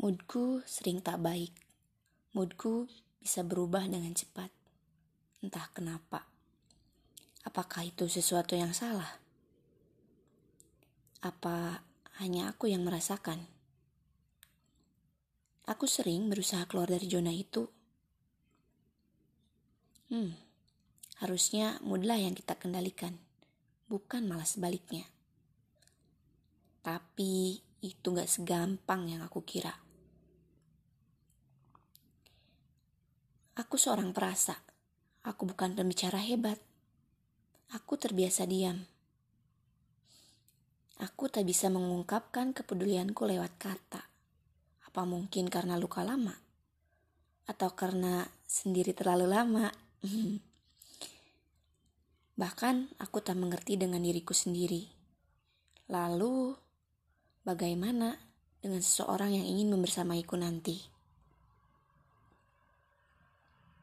Moodku sering tak baik. Moodku bisa berubah dengan cepat. Entah kenapa. Apakah itu sesuatu yang salah? Apa hanya aku yang merasakan? Aku sering berusaha keluar dari zona itu. Hmm, harusnya moodlah yang kita kendalikan, bukan malah sebaliknya. Tapi itu gak segampang yang aku kira. Aku seorang perasa. Aku bukan pembicara hebat. Aku terbiasa diam. Aku tak bisa mengungkapkan kepedulianku lewat kata. Apa mungkin karena luka lama? Atau karena sendiri terlalu lama? Bahkan aku tak mengerti dengan diriku sendiri. Lalu, bagaimana dengan seseorang yang ingin membersamaiku nanti?